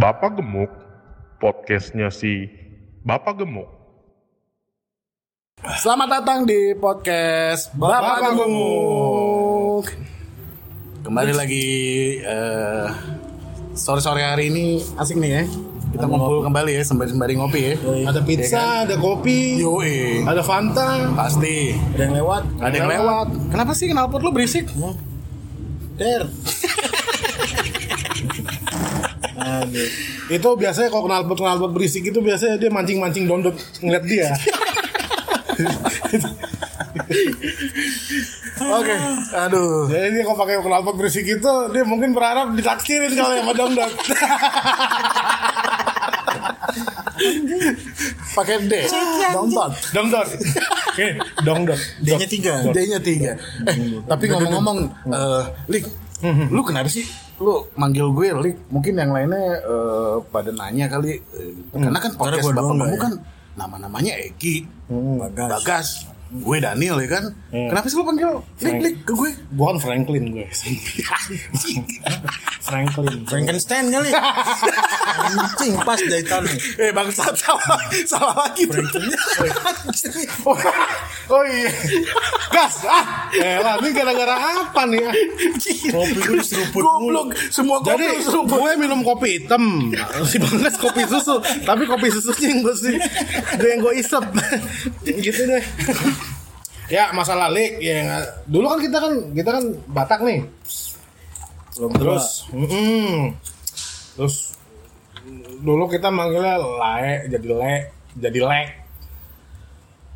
Bapak Gemuk, podcastnya si Bapak Gemuk. Selamat datang di podcast Bapak, Bapak Gemuk. Kembali lagi eh, sore-sore hari ini asik nih ya. Kita ngumpul kembali ya sembari-sembari ngopi ya. Ada pizza, ada kopi, Yoi. ada Fanta. Pasti. Ada yang lewat. Ada yang lewat. Kenapa sih knalpot lu berisik? Der. Aduh. Itu biasanya kalau knalpot knalpot berisik itu biasanya dia mancing-mancing dondot ngeliat dia. Oke. Aduh. Jadi dia kalau pakai knalpot berisik itu dia mungkin berharap ditaksirin kalau yang sama dondot. Pakai D. Dongtot. dondot. Oke, dondot. D-nya tiga. D-nya tiga. Eh, tapi ngomong-ngomong, eh, Lik, lu kenapa sih? Lu manggil gue Lik, mungkin yang lainnya eh, pada nanya kali. eh, Karena kan podcast Bapak Kamu ya. kan nama-namanya Eki, Bagas. Bagas, gue Daniel ya kan. Kenapa sih lu panggil Lik, Lik ke gue? Bukan Franklin gue. Franklin. Frankenstein kali. Anjing pas jahitannya. eh bangsat salah, salah lagi tuh. Oh, oh iya. Gas. Ah. Elah, ini gara-gara apa nih? ah? Kopi gue diseruput Goblok, semua kopi Jadi seruput. gue minum kopi hitam, si Bagas kopi susu, tapi kopi susunya yang gue sih, gue yang gue isep, gitu deh. Ya masalah lik, ya dulu kan kita kan kita kan Batak nih, terus, mm, terus dulu kita manggilnya lae, jadi le, jadi lek,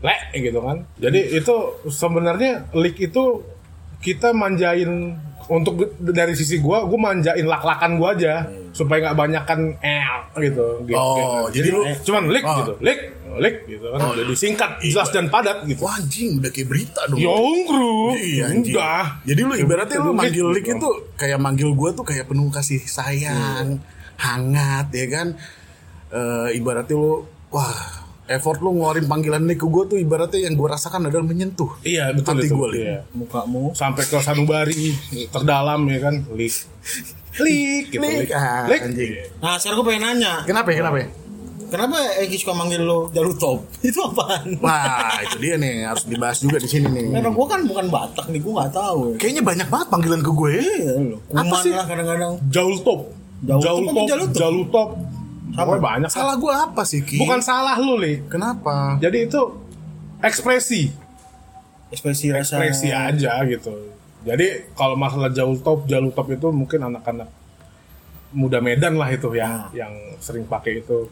le gitu kan. Jadi itu sebenarnya lik itu kita manjain untuk dari sisi gua, gua manjain lak-lakan gua aja supaya nggak banyakan l gitu. gitu Oh, gitu. jadi lu- cuman lik Oh. gitu, lik, lik gitu kan. jadi singkat, jelas dan padat gitu. Wah anjing, udah kayak berita dong. Yongkru, Iya anjing. udah. Jadi lu ibaratnya lu manggil Lik gitu. itu kayak manggil gue tuh kayak penuh kasih sayang, hangat ya kan. Eh ibaratnya lu wah effort lu ngeluarin panggilan Lik ke gue tuh ibaratnya yang gue rasakan adalah menyentuh. Iya betul Hati itu. gua, Lik. Iya. Mukamu. Sampai ke sanubari terdalam ya kan, lik, lik, gitu, Lik, lik, ah, lik. anjing. Nah sekarang gue pengen nanya. Kenapa ya? Kenapa ya? Kenapa Eki suka manggil lo jalur top? Itu apaan? Wah itu dia nih harus dibahas juga di sini nih. Karena gue kan bukan Batak nih, gue gak tahu. Kayaknya banyak banget panggilan ke gue. Iya lo. Apa sih? lah kadang-kadang. Jaul top, Jaul Jaul top jalur. Pokoknya banyak. Salah gue apa sih Ki? Bukan salah lu, Lik. Kenapa? Jadi itu ekspresi, Ekspresi rasa. ekspresi aja gitu. Jadi kalau masalah Jaul top, Jaul top itu mungkin anak-anak muda Medan lah itu ya, yang sering pakai itu.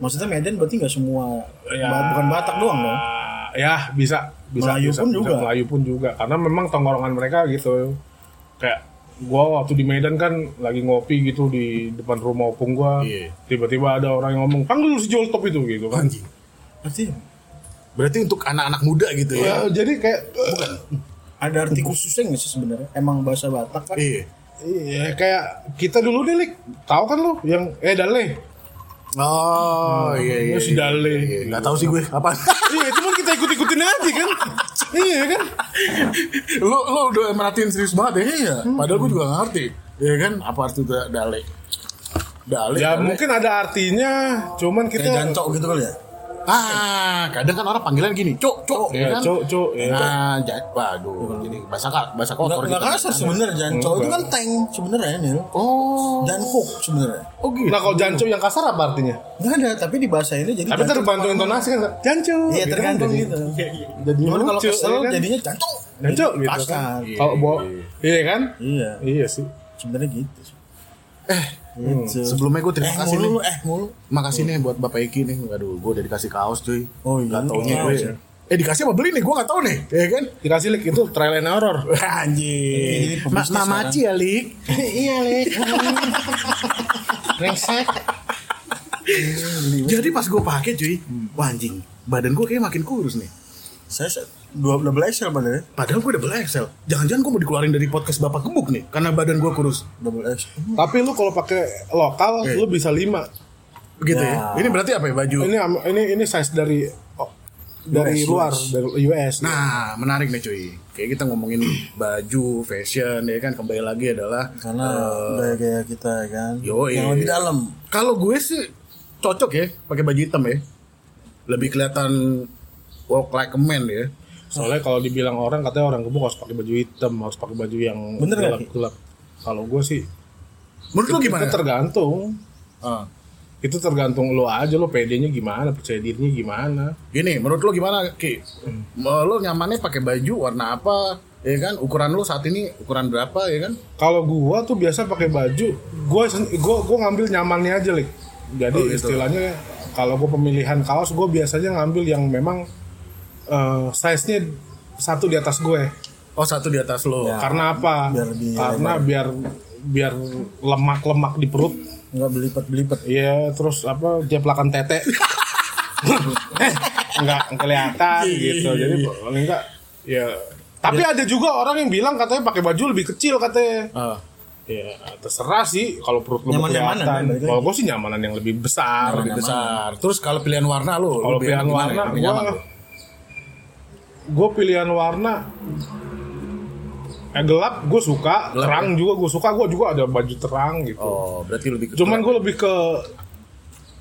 Maksudnya Medan berarti gak semua. Ya, Bukan Batak doang dong. Ya bisa, bisa Melayu bisa, pun bisa, juga. Melayu pun juga. Karena memang tongkrongan mereka gitu. Kayak gua waktu di Medan kan lagi ngopi gitu di depan rumah opung gua. Iya. Tiba-tiba ada orang yang ngomong, "Panggil si Jaul top itu" gitu kan. Anjing. Berarti Berarti untuk anak-anak muda gitu ya? Ya, jadi kayak ada arti khususnya gak sih sebenarnya? Emang bahasa Batak kan? Iya. Iya, kayak kita dulu deh, Lik. Tahu kan lu yang eh Dale. Oh iya iya. Lu si Dale. Iya, Nggak tahu sih gue apa. iya, cuman kita ikut-ikutin aja kan. iya kan? lu lu udah merhatiin serius banget ya? Iya. Padahal gue juga ngerti. Iya kan? Apa arti da- dale? Dale. Ya dale. mungkin ada artinya, cuman Kayak kita jancok gitu kali ya? Ah, kadang kan orang panggilan gini, cok, cok, Iya, kan? cok, cok, iya. Nah, jadi, waduh, jadi bahasa bahasa Nggak, kotor nggak gitu. kasar sebenarnya jancok itu kan tank sebenarnya Nil. Oh, Jankuk sebenarnya. oh gitu. Nah, kalau jancuk yang kasar apa artinya? Nggak ada, tapi di bahasa ini jadi Tapi jancok. tergantung intonasi kan. Jancuk. Iya gitu tergantung kan, gitu. Jadi kalau kesel iya kan? jadinya jancok. jancuk gitu Kasar. kan. Kalau bawa iya kan? Iya, Iya sih. sebenarnya gitu. sih. Eh, Gitu. sebelumnya gue terima eh kasih mulu, nih. eh mulu. Makasih nih buat Bapak Eki nih. Waduh, gue udah dikasih kaos cuy. Oh, iya. Gak taunya Kaos, gue. ya. Eh dikasih apa beli nih? Gue gak tau nih. Ya kan? Dikasih lik itu trial and error. Anjir. Pebisnis Ma. Mamaci ya, Lik. iya, Lik. Rengsek. Jadi pas gue pakai cuy, wah anjing, badan gue kayak makin kurus nih. Saya dua double XL pada ya. Padahal gue double XL. Jangan-jangan gue mau dikeluarin dari podcast Bapak Gebuk nih, karena badan gue kurus. Double XL. Tapi lu kalau pakai lokal, lu bisa lima. Begitu Ya. ya. Ini berarti apa ya baju? Ini ini ini size dari oh, dari US, luar US. dari US. Nah, menarik nih cuy. Kayak kita ngomongin baju, fashion, ya kan kembali lagi adalah Karena gaya-gaya kita ya kan. Yoi. Yang lebih dalam. kalau gue sih cocok ya pakai baju hitam ya. Lebih kelihatan walk like a man ya. Soalnya kalau dibilang orang katanya orang gemuk harus pakai baju hitam, harus pakai baju yang Bener nggak, Ki? gelap-gelap. Kalau gue sih Menurut lu gimana? Itu tergantung. Ah. Itu tergantung lo aja lo PD-nya gimana, percaya dirinya gimana. Gini, menurut lu gimana, Ki? Lo nyamannya pakai baju warna apa? Ya kan, ukuran lu saat ini ukuran berapa ya kan? Kalau gua tuh biasa pakai baju, gua gua gua ngambil nyamannya aja, Lik. Jadi Oh, gitu. istilahnya kalau gua pemilihan kaos, gua biasanya ngambil yang memang eh, size-nya satu di atas gue. Oh, satu di atas lo. Karena apa? Biar lebih Karena biar biar lemak-lemak di perut. Enggak belipet-belipet. Iya, terus apa jeplakan tete. enggak kelihatan gitu. Jadi paling enggak ya tapi ada juga orang yang bilang katanya pakai baju lebih kecil katanya. Ah. Ya terserah sih kalau perut lu kelihatan. lagi. Kalau gue sih nyamanan yang lebih besar. lebih besar. Terus kalau pilihan warna lu, Kalau pilihan warna, gue lu? Gue pilihan warna eh, gelap gue suka, Gelap, terang juga gue suka, gue juga ada baju terang gitu. Oh, berarti lebih ke Cuman gue lebih ke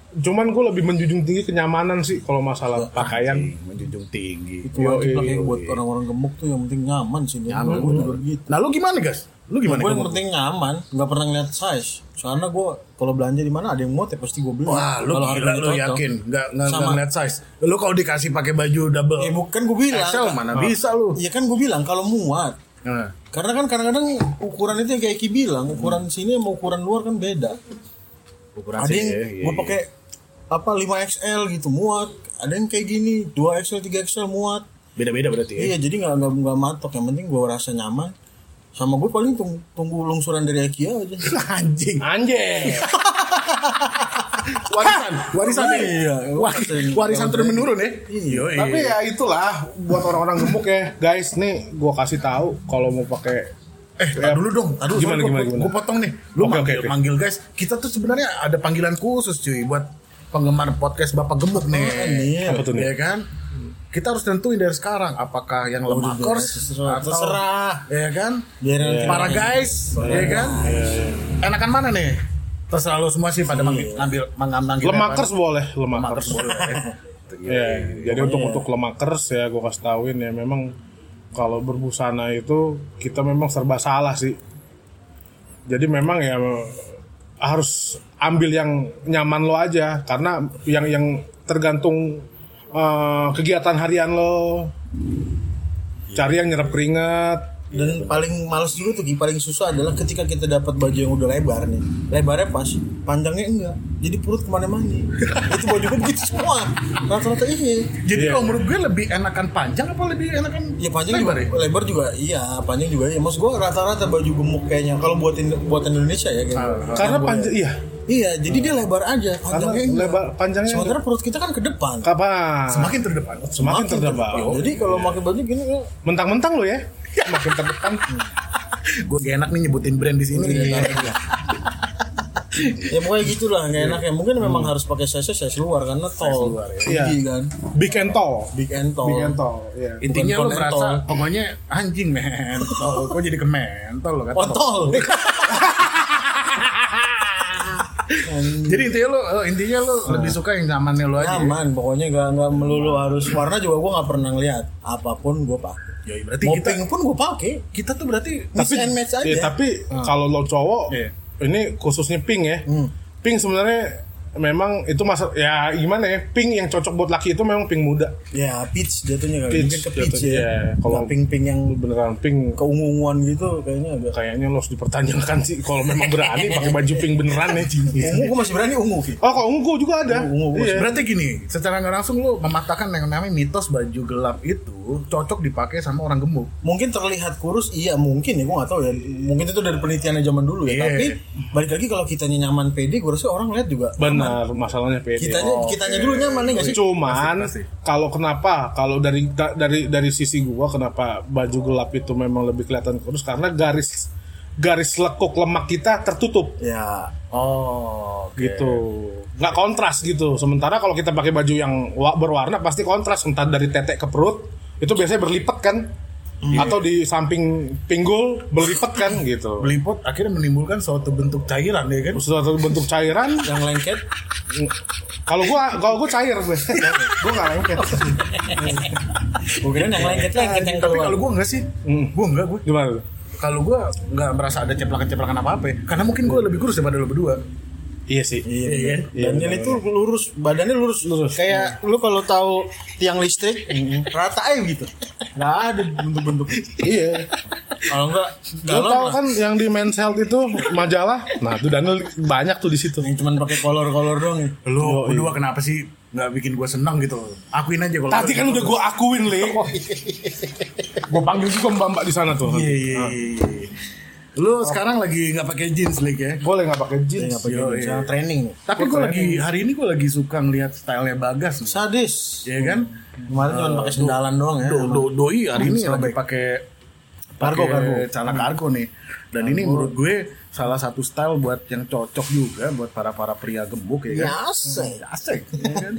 cuman gue lebih menjunjung tinggi kenyamanan sih kalau masalah pakaian. menjunjung tinggi. Itu kayak buat orang-orang gemuk tuh yang penting nyaman sih. Nyaman. Gue juga gitu. Nah, lu gimana, guys? Lu gimana? Gue yang penting nyaman, nggak pernah ngeliat size. Soalnya gue kalau belanja di mana ada yang muat ya pasti gue beli. Wah, lu Kalau gila lu yakin nggak nggak ngeliat size. Lu kalau dikasih pakai baju double Eh bukan gue bilang. XL mana bisa lu? Iya kan gue bilang kalau muat. Nah, Karena kan kadang-kadang ukuran itu yang kayak Ki bilang, ukuran sini sama ukuran luar kan beda. ukuran ada yang ya, gue iya. pakai apa 5 XL gitu muat. Ada yang kayak gini 2 XL 3 XL muat. beda-beda berarti ya. Iya jadi nggak nggak nggak matok. Yang penting gue rasa nyaman. Sama gue paling tunggu, tunggu lungsuran dari IKEA aja. Anjing. Anjing. Warisan, warisan nih. Iya, Wari- warisan turun menurun ya. Iya. Tapi ya itulah buat orang-orang gemuk ya, guys. Nih gua kasih tahu kalau mau pakai Eh, tar dulu dong. Tar dulu, Gimana, gimana, gua, gimana? Gua potong nih. Lu Oke, manggil, oke, oke. manggil guys. Kita tuh sebenarnya ada panggilan khusus cuy buat penggemar podcast Bapak Gemuk nih. nih. Apa tuh nih? Ya kan? Kita harus tentuin dari sekarang apakah yang lemakers terserah, atau terserah. ya kan? Biar nanti Para guys, ya kan? Enakan mana nih? Terserah lu semua sih pada manggil ngambil mengambil lemakers boleh, lemakers boleh. ya. Ya, jadi untuk untuk lemakers ya gua kasih tauin ya memang kalau berbusana itu kita memang serba salah sih. Jadi memang ya harus ambil yang nyaman lo aja karena yang yang tergantung eh, kegiatan harian lo. Cari yang nyerap keringat. Dan paling males juga tuh paling susah adalah ketika kita dapat baju yang udah lebar nih. Lebarnya pas, panjangnya enggak. Jadi perut ke mana-mana. itu baju gue begitu semua. Rata-rata iya. Jadi Iya. kalau menurut gue lebih enakan panjang apa lebih enakan Ya panjang lebar juga, ya? lebar juga iya, panjang juga iya. Maksud gue rata-rata baju gemuk kayaknya kalau buatin buatan Indonesia ya kayak. Karena panjang iya. Iya, jadi dia lebar aja, Karena panjangnya enggak. lebar panjangnya Sementara perut kita kan ke depan. kapan? Semakin terdepan. Semakin terdepan. Jadi kalau pakai baju gini ya, Mentang-mentang lo ya. Makin terdepan. Gue gak enak nih nyebutin brand di sini. Iya. ya pokoknya gitulah nggak enak ya. Mungkin memang harus pakai size size luar karena tall. luar, ya. Iya. Tinggi kan. Big and tall. Big and tall. Big and tall. Iya. Intinya lu merasa kontol. pokoknya anjing men. Oh, kok jadi ke mentol lo kata. Kontol. Jadi intinya lu eh, intinya lu lebih suka yang zamannya lu aja. ya? Nyaman, pokoknya nggak nggak melulu harus warna juga gue nggak pernah ngeliat. Apa pun gue pakai. Ya, berarti Mau kita pun gue pakai. kita tuh berarti Mix and match aja. Iya, tapi kalau lo cowok, Iya. ini khususnya pink ya. Pink sebenarnya memang itu masa ya gimana ya? Pink yang cocok buat laki itu memang pink muda. Ya peach jatuhnya kali. Peach Mungkin ke peach jatuhnya, ya. iya. Kalau pink pink yang Beneran pink keunguan gitu kayaknya agak. kayaknya lo harus dipertanyakan sih kalau memang berani pakai baju pink beneran ya. Ungu gue masih berani ungu Ki. Oh, kalau ungu juga ada. Ungu, ungu. Iya. Berarti gini, secara nggak langsung lu mematahkan yang namanya mitos baju gelap itu cocok dipakai sama orang gemuk. Mungkin terlihat kurus, iya mungkin ya gue nggak tahu ya. Mungkin itu dari penelitiannya zaman dulu ya. Iya. Tapi balik lagi kalau kitanya nyaman pede, gue rasa orang lihat juga. Benar, masalahnya pede. Kitanya kitanya dulu nyaman nih nggak sih? Cuman kalau kenapa kalau dari da- dari dari sisi gua kenapa baju gelap itu memang lebih kelihatan kurus karena garis garis lekuk lemak kita tertutup Ya. Oh. oke. gitu nggak kontras gitu sementara kalau kita pakai baju yang wa- berwarna pasti kontras entah dari tetek ke perut itu biasanya berlipat kan atau di samping pinggul berlipat kan gitu Beliput akhirnya menimbulkan suatu bentuk cairan ya kan. suatu bentuk cairan Yang lengket. kalau gua kalau gua cair gue gua nggak lengket Gue kira yang lengket lengket yang Tapi kalau gue enggak sih, Hmm. gue enggak gue. gimana? Kalau gue nggak merasa ada ceplakan-ceplakan apa apa, karena mungkin gue lebih kurus daripada lo berdua. Iya sih Iya, Iya, iya. iya, Dan benar, itu lurus, badannya lurus, lurus. Kayak lu kalau tahu tiang listrik, rata aja gitu. Nggak ada bentuk-bentuk. iya Kalau enggak, tau lah. kan yang di Men's Health itu majalah nah tuh Daniel banyak tuh di situ Yang cuma pakai kolor-kolor doang ya. Lo berdua kenapa sih nggak bikin gue senang gitu? Akuin aja kalau. tadi kan udah gua akuin le gua panggil juga mbak mbak di sana tuh Iya iya iya. Lo sekarang lagi nggak pakai jeans lik ya? boleh nggak pakai jeans Nggak pakai Yo, jeans, iya. training. Tapi gue lagi hari ini gue lagi suka ngeliat stylenya Bagas, nih. Sadis. ya kan? Kemarin cuma pakai sendalan doang ya. Do, do, doi hari ini lagi pakai Kargo, kargo. celana kargo nih. Dan ini menurut gue salah satu style buat yang cocok juga buat para para pria gemuk ya kan? Ya, asik. Asik. ya kan?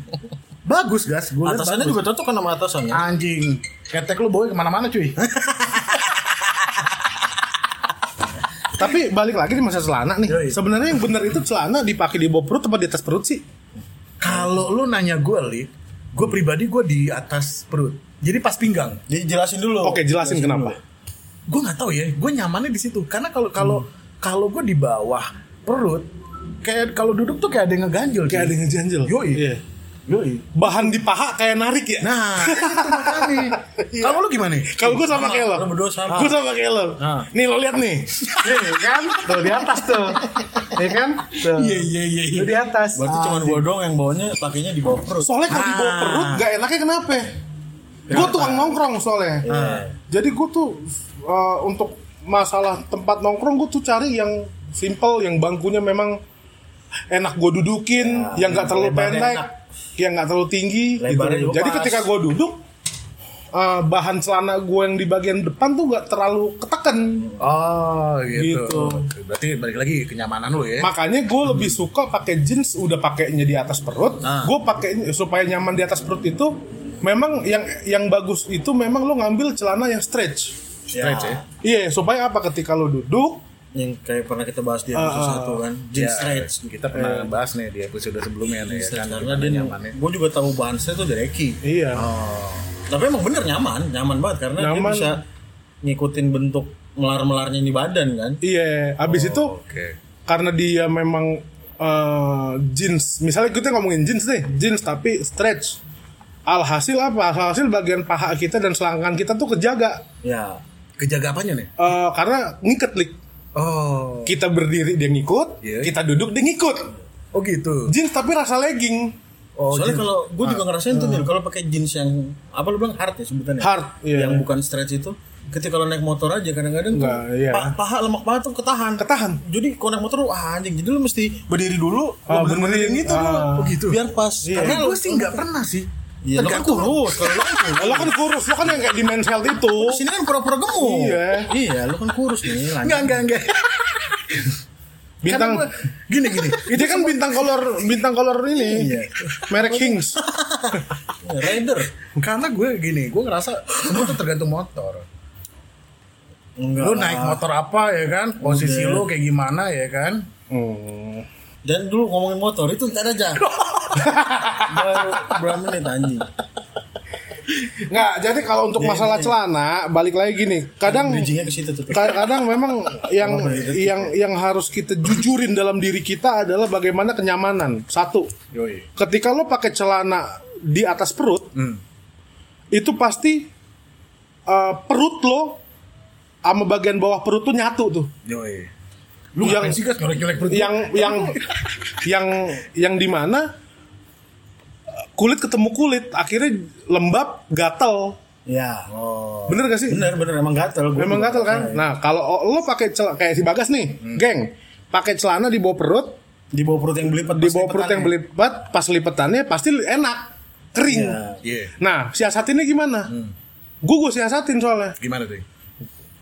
Bagus gas, gue liat Atasannya bagus. juga cocok kan sama atasannya. Anjing, ketek lu bawa ke mana-mana cuy. tapi balik lagi di masa celana nih sebenarnya yang benar itu celana dipakai di bawah perut atau di atas perut sih Kalau lu nanya gue, li, gue pribadi gue di atas perut. Jadi pas pinggang. Dijelasin dulu. oke jelasin kenapa Gue nggak tahu ya, gue nyamannya di situ. Karena kalau kalau kalau gue di bawah perut, kayak kalau duduk tuh kayak ada yang ngeganjel. kayak ada yang ngejanjel Yoi. Iya. Yoi. bahan di paha kayak narik ya Nah, itu makanya. Kalau lu gimana? kalau gue sama, Sama, kayak lo lu berdua sama. gue sama kayak lo Ah. nih lo lihat nih nih kan tuh di atas tuh ya kan tuh Iya iya iya. iya. Lu di atas Berarti cuma gua doang yang bawanya pakainya di bawah perut. soalnya kalau di bawah Ah. perut gak enaknya kenapa gue tukang nongkrong soalnya jadi gue tuh uh, untuk masalah tempat nongkrong gue tuh cari yang simple yang bangkunya memang enak gue dudukin yang gak terlalu pendek enak. Yang gak terlalu tinggi gitu. Lebarnya jadi pas. ketika gue duduk uh, bahan celana gue yang di bagian depan tuh gak terlalu ketekan Oh gitu. Gitu. Berarti balik lagi kenyamanan lu ya. makanya gue lebih suka pakai jeans udah pakainya di atas perut Ah. gue pakai supaya nyaman di atas perut itu memang yang yang bagus itu memang lo ngambil celana yang stretch Stretch ya. iya supaya apa ketika lo duduk Yang kayak pernah kita bahas di Ah, episode ah. satu kan. Jeans Ya, stretch. Kita pernah bahas nih di episode sebelumnya nih ya kan. Karena dia nyamannya. gue juga tahu bahan saya tuh dari Eki. iya Oh. Tapi emang bener nyaman, nyaman banget karena Nyaman. dia bisa ngikutin bentuk melar-melarnya di badan kan. iya habis itu Oke. karena dia memang eh, jeans misalnya kita ngomongin jeans deh jeans tapi stretch alhasil apa alhasil bagian paha kita dan selangkangan kita tuh kejaga Ya. Kejaga apanya nih? Eh, karena ngiket lik Oh. kita berdiri dia ngikut Iya. kita duduk dia ngikut Oh gitu. jeans tapi rasa legging Oh, Soalnya kalau gue juga ngerasain tuh Nil, kalau pakai jeans yang apa lu bilang hard ya sebutannya. Hard, iya. Yang bukan stretch itu ketika kalau naik motor aja kadang-kadang tuh iya. pa- paha lemak paha tuh ketahan. Ketahan. Jadi kalau naik motor wah anjing. Jadi lu mesti berdiri dulu, Ah, lu benerin benerin. gitu Ah. dulu. Oh, gitu. Biar pas. Iya. Karena gue sih nggak pernah sih. Iya, kan Tergantung. kurus. Kalau lu kan kurus. lo kan kurus lo kan yang kayak di men's health itu Sini kan pura-pura gemuk. Iya. Iya, lu kan kurus nih. lanjut. Enggak enggak enggak. bintang gua- gini gini. dia kan bintang kolor bintang kolor ini Iya. merek Hings Rider. Karena gue gini, gue ngerasa semua tuh tergantung motor. Enggak. Lu naik motor apa ya kan? Posisi Udah. lu kayak gimana ya kan? Hmm. Dan dulu ngomongin motor itu ntar aja. Baru berapa menit anjing. nggak jadi kalau untuk masalah celana balik lagi gini kadang Bridgingnya ke situ tuh. ka- kadang memang yang yang yang harus kita jujurin dalam diri kita adalah bagaimana kenyamanan satu Yoi. ketika lo pakai celana di atas perut Hmm. itu pasti uh, perut lo sama bagian bawah perut tuh nyatu tuh Yoi. Lu Yang- sih gas nyolek-nyolek perut? yang yang yang yang di mana kulit ketemu kulit akhirnya lembab gatel Ya. bener gak sih Bener bener emang gatel. Gua juga. gatel kan nah kalau lo pakai celana kayak si bagas nih geng pakai celana di bawah perut Di bawah perut yang belipat. di bawah perut yang belipat pas lipetannya pasti enak kering Iya. Iya. nah siasatinnya gimana gue gue siasatin soalnya Gimana tuh?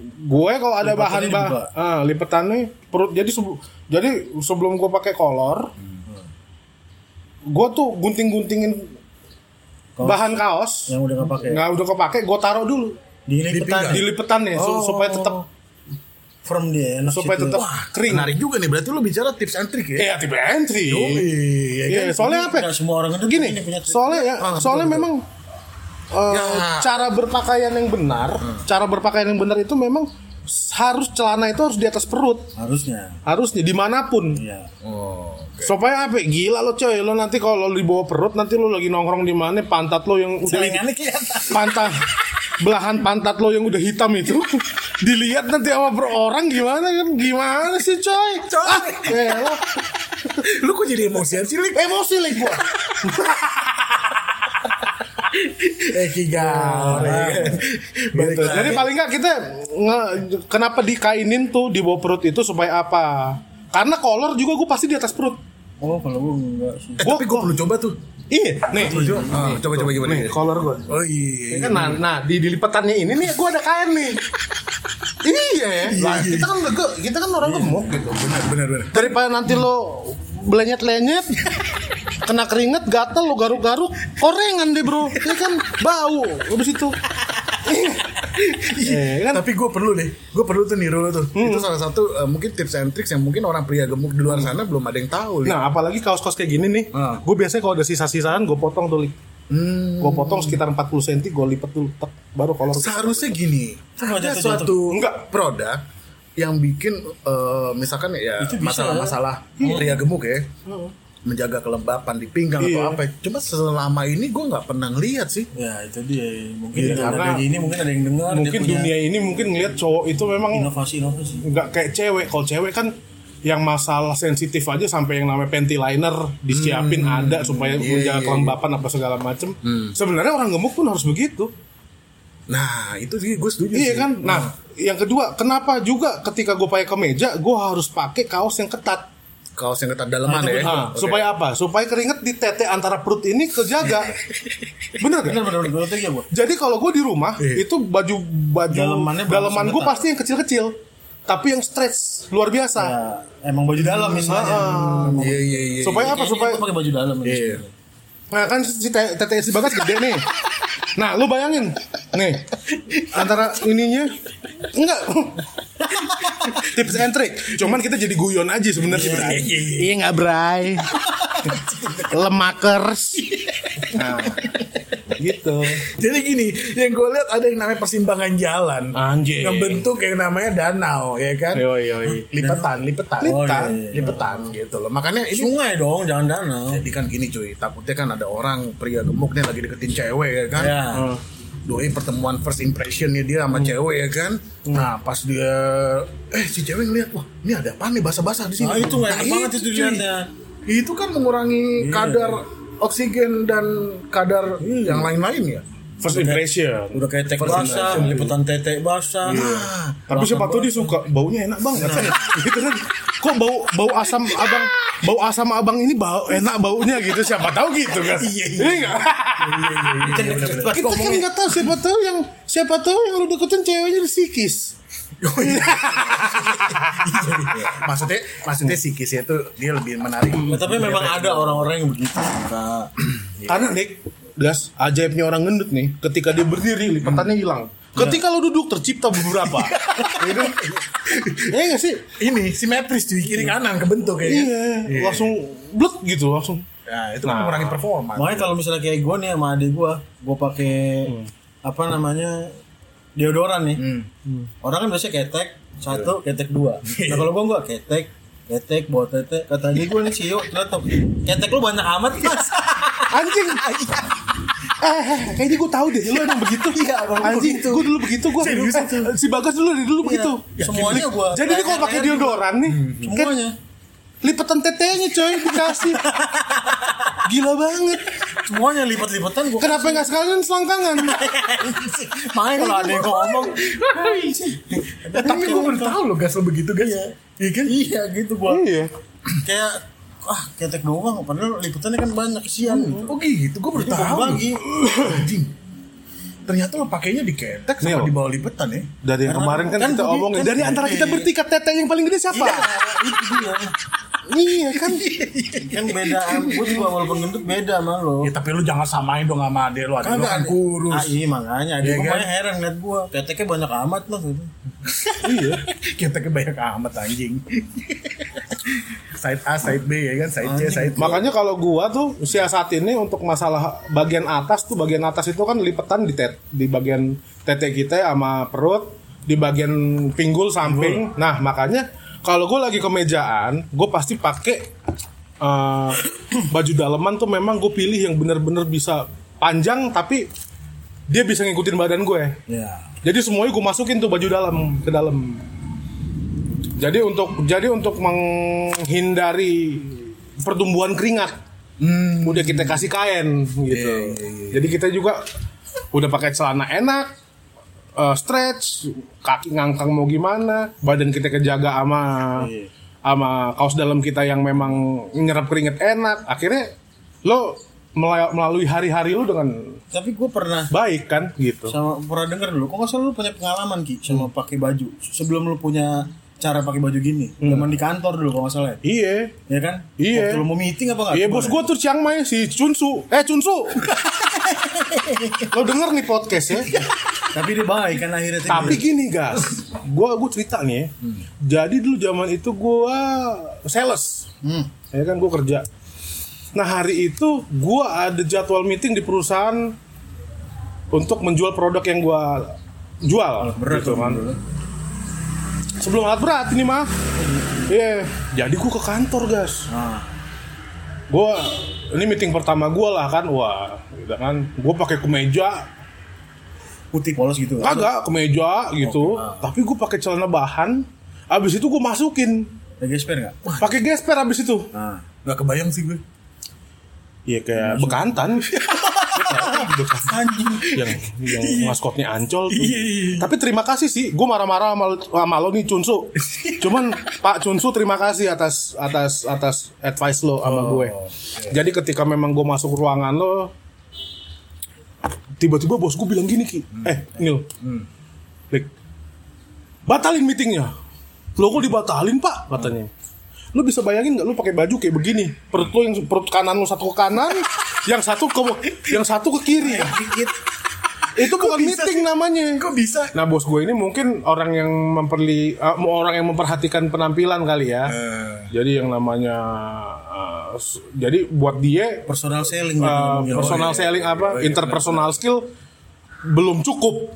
Gue kalau ada bahan bah ah, lipetannya perut jadi sebe- jadi sebelum gue pakai kolor gue tuh gunting-guntingin bahan kaos. Yang udah nggak pakai. Nggak udah kepake gue taruh dulu. Di lipetan di lipetannya su- Oh. supaya tetap firm dia enak supaya situ. tetap kering. Menarik juga nih, berarti lu bicara tips and trick ya? Iya, tipe entry. Iya, Iya, soalnya apa? Nggak semua orang itu Gini, punya soalnya ya, Ah, soalnya betul, memang eh, Ya. cara berpakaian yang benar, cara berpakaian yang benar itu memang harus celana itu harus di atas perut, harusnya. Harusnya di mana pun. iya. Oh, Supaya apa? Gila lo coy, lo nanti kalau lo di bawah perut nanti lo lagi nongkrong di mana pantat lo yang udah pantat belahan pantat lo yang udah hitam itu dilihat nanti sama per orang gimana kan? Gimana sih coy? Coy. ah, lu kok jadi emosian sih, Lik? emosi lik gua Eh, Kigar. Balik Gitu. Jadi paling nggak kita nge- kenapa dikainin tuh di bawah perut itu supaya apa? Karena kolor juga gue pasti di atas perut. oh kalau gue enggak sih Eh, tapi gue perlu coba tuh. Iya, nih. Ah, coba coba gimana? Nih, kolor gue. Oh iya. Kan nah, nah di dilipatannya ini nih gue ada kain nih. iya, lah, kita kan kita kan orang gemuk gitu. Benar benar benar. Daripada nanti lo belenyet-lenyet kena keringet gatel lo garuk-garuk korengan deh bro ini kan bau habis itu Iya, kan? Tapi gue perlu deh, gue perlu tuh niru lo tuh. Itu salah satu eh, mungkin tips and tricks yang mungkin orang pria gemuk di luar sana belum ada yang tahu. Nah, apalagi kaos-kaos kayak gini nih, Ah. gue biasanya kalau ada sisa-sisaan gue potong tuh, Hmm. gue potong sekitar 40 cm, gue lipet dulu, tek, baru kolor. Seharusnya gini, ada suatu Enggak. produk yang bikin eh, misalkan ya Itu bisa, masalah-masalah pria gemuk ya. Menjaga kelembapan di pinggang Iya. atau apa. Cuma selama ini gue nggak pernah ngeliat sih. ya itu dia mungkin dengan karena adanya ini mungkin ada yang dengar dia Mungkin punya dunia ini mungkin ngelihat cowok itu memang inovasi inovasi nggak kayak cewek. Kalau cewek kan yang masalah sensitif aja sampai yang namanya panty liner disiapin ada supaya Iya, menjaga Hmm. kelembapan apa segala macem. Sebenarnya orang gemuk pun harus begitu. Nah itu sih gue setuju Iya sih. kan? Nah, yang kedua, kenapa juga ketika gue pakai kemeja, gue harus pakai kaos yang ketat. Kaos yang ketat daleman ya. Nah, Oke. supaya apa? Supaya keringet di tete antara perut ini kejaga. Bener gak? benar benar benar benar ya gua Jadi kalau gue di rumah Iya. itu baju baju Dalemannya yang gue pasti yang kecil-kecil, tapi yang stretch luar biasa. ya, emang baju dalam misalnya Ah. Iya iya iya. Supaya apa? Kayaknya Supaya pakai baju dalam ini Iya. Nah kan si si bagas gede nih. Nah lu bayangin nih antara ininya enggak tips and trick. Cuman kita jadi guyon aja sebenarnya. Bray. Iya nggak Bray. Lemakers. Nah, gitu. Jadi gini, yang gue lihat ada yang namanya persimpangan jalan. Anjing. Ngebentuk yang namanya danau, ya kan? Yoi, yoi. Lipetan, lipetan, Oh, lipetan, iya, iya. lipetan gitu loh. Makanya ini sungai dong jangan danau jadi kan gini cuy, takutnya kan ada orang pria gemuk nih lagi deketin cewek ya kan? ya Doi pertemuan first impressionnya dia sama cewek ya kan? Nah pas dia, eh si cewek ngeliat, wah ini ada apa nih basah-basah di sini? Nah, itu enak banget itu dilihatnya. Itu kan mengurangi kadar oksigen dan kadar yang lain-lain ya. First impression. udah kayak tek basah liputan tete basah Ah, Tapi siapa tahu dia suka baunya enak banget. gitu kan. Kok bau bau asam abang bau asam abang ini bau enak baunya gitu siapa tahu gitu kan. Iya iya. Kita kan nggak tahu siapa tahu yang siapa tahu yang lu deketin ceweknya psikis. Oh, iya. maksudnya maksudnya psikisnya itu dia lebih menarik. Nah, tapi memang ada orang-orang yang begitu Kak. Karena Nick, gas ajaibnya orang gendut nih, ketika dia berdiri lipatannya hilang. Ketika lu duduk tercipta beberapa. Gitu. Iya nggak sih? Ini simetris cuy kiri kanan kebentuk ya. Iya, langsung blek gitu langsung. Nah, itu kan mengurangi performa. Makanya kalau misalnya kayak gue nih sama adik gue, gue pakai apa namanya deodoran nih. Orang kan biasanya ketek satu, ketek dua. Nah kalau gue enggak ketek, ketek, bawa tete. Kata adik gue nih Cio, ternyata ketek lu banyak amat mas. Anjing. Eh, eh, kayaknya gue tahu deh, lu emang begitu. Iya, Anjing, gue dulu begitu gue. Itu? si Bagas dulu dulu begitu. Semuanya gue. Jadi dia kalau pakai deodoran nih, kan Semuanya. lipetan tetenya coy dikasih. Gila banget. Semuanya lipat-lipatan gue. Kenapa nggak sekalian selangkangan? Makanya kalau ada yang ngomong, Eh, tapi gue baru tahu loh gas lo begitu gas. Iya kan? iya gitu gue. Iya. Kayak ah ketek doang, padahal liputannya kan banyak kesian. Oh gitu, gue baru tahu. bagi. Anjing. ternyata lo pakainya di ketek sama Nil. di bawah lipetan ya. Dari yang kemarin kan, kan kita gua omongin kan dari antara kita bertiga tete yang paling gede siapa? itu dia iya kan. kan beda gue juga walaupun gendut beda sama lo Ya tapi lu jangan samain dong sama adek lu, adek lu Kagak kan ada. kurus. Ah, iya makanya Iya dia kan? pokoknya heran liat gua keteknya banyak amat gitu. iya. Kita kebanyak amat anjing. side A, side B ya kan, side C, side B. Makanya kalau gua tuh siasat ini untuk masalah bagian atas tuh bagian atas itu kan lipetan di tet di bagian tete kita sama perut di bagian pinggul samping. Nah makanya kalau gua lagi kemejaan, gue pasti pakai eh, baju daleman tuh memang gue pilih yang bener-bener bisa panjang tapi dia bisa ngikutin badan gue. Ya. Jadi semuanya gue masukin tuh baju dalam ke dalam. Jadi untuk jadi untuk menghindari pertumbuhan keringat, Hmm. udah kita kasih kain gitu. Jadi kita juga udah pakai celana enak, eh, stretch, kaki ngangkang mau gimana, badan kita kejaga sama sama kaos dalam kita yang memang nyerap keringet enak. Akhirnya lo melalui hari-hari lo dengan Tapi gue pernah baik kan gitu. sama pernah denger dulu. Kok nggak salah lu punya pengalaman ki sama pakai baju sebelum lu punya cara pakai baju gini. Zaman di kantor dulu kalau nggak salah. ya. Iya. Ya kan? Iya. Waktu lu mau meeting apa nggak? Iya bos gue tuh Chiang Mai si Chunsu Eh Chunsu Lo denger nih podcast ya Tapi dia baik kan akhirnya. Tapi gini guys Gue gue cerita nih ya. Jadi dulu zaman itu gue Sales. Hmm. Ya kan gue kerja. Nah hari itu gue ada jadwal meeting di perusahaan Untuk menjual produk yang gue Jual berat gitu kan. Sebelum alat berat ini mah. Iya. Jadi gue ke kantor guys Nah, gue ini meeting pertama gue lah kan. Wah gitu kan. Gue pakai kemeja putih polos gitu. kagak kemeja gitu tapi gue pakai celana bahan abis itu gue masukin Ada gesper nggak? pakai gesper abis itu Nah, Gak kebayang sih gue. Iya kayak bekantan anjing. yang yang maskotnya ancol tuh. Tapi terima kasih sih, gue marah-marah sama, sama lo nih Cunsu. Cuman Pak Cunsu terima kasih atas atas atas advice lo sama gue. Jadi ketika memang gue masuk ruangan lo, tiba-tiba bos gue bilang gini ki, eh Nil, Lik, batalin meetingnya. Lo kok dibatalin pak? Katanya. Lo bisa bayangin nggak lo pakai baju kayak begini? Perut lo yang perut kanan lo satu ke kanan, yang satu ke yang satu ke kiri. Itu bukan bisa meeting namanya. Kok bisa? Nah bos gue ini mungkin orang yang memperli eh, orang yang memperhatikan penampilan kali ya. Jadi yang namanya s- jadi buat dia Personal selling ngomongnya. personal selling apa interpersonal skill belum cukup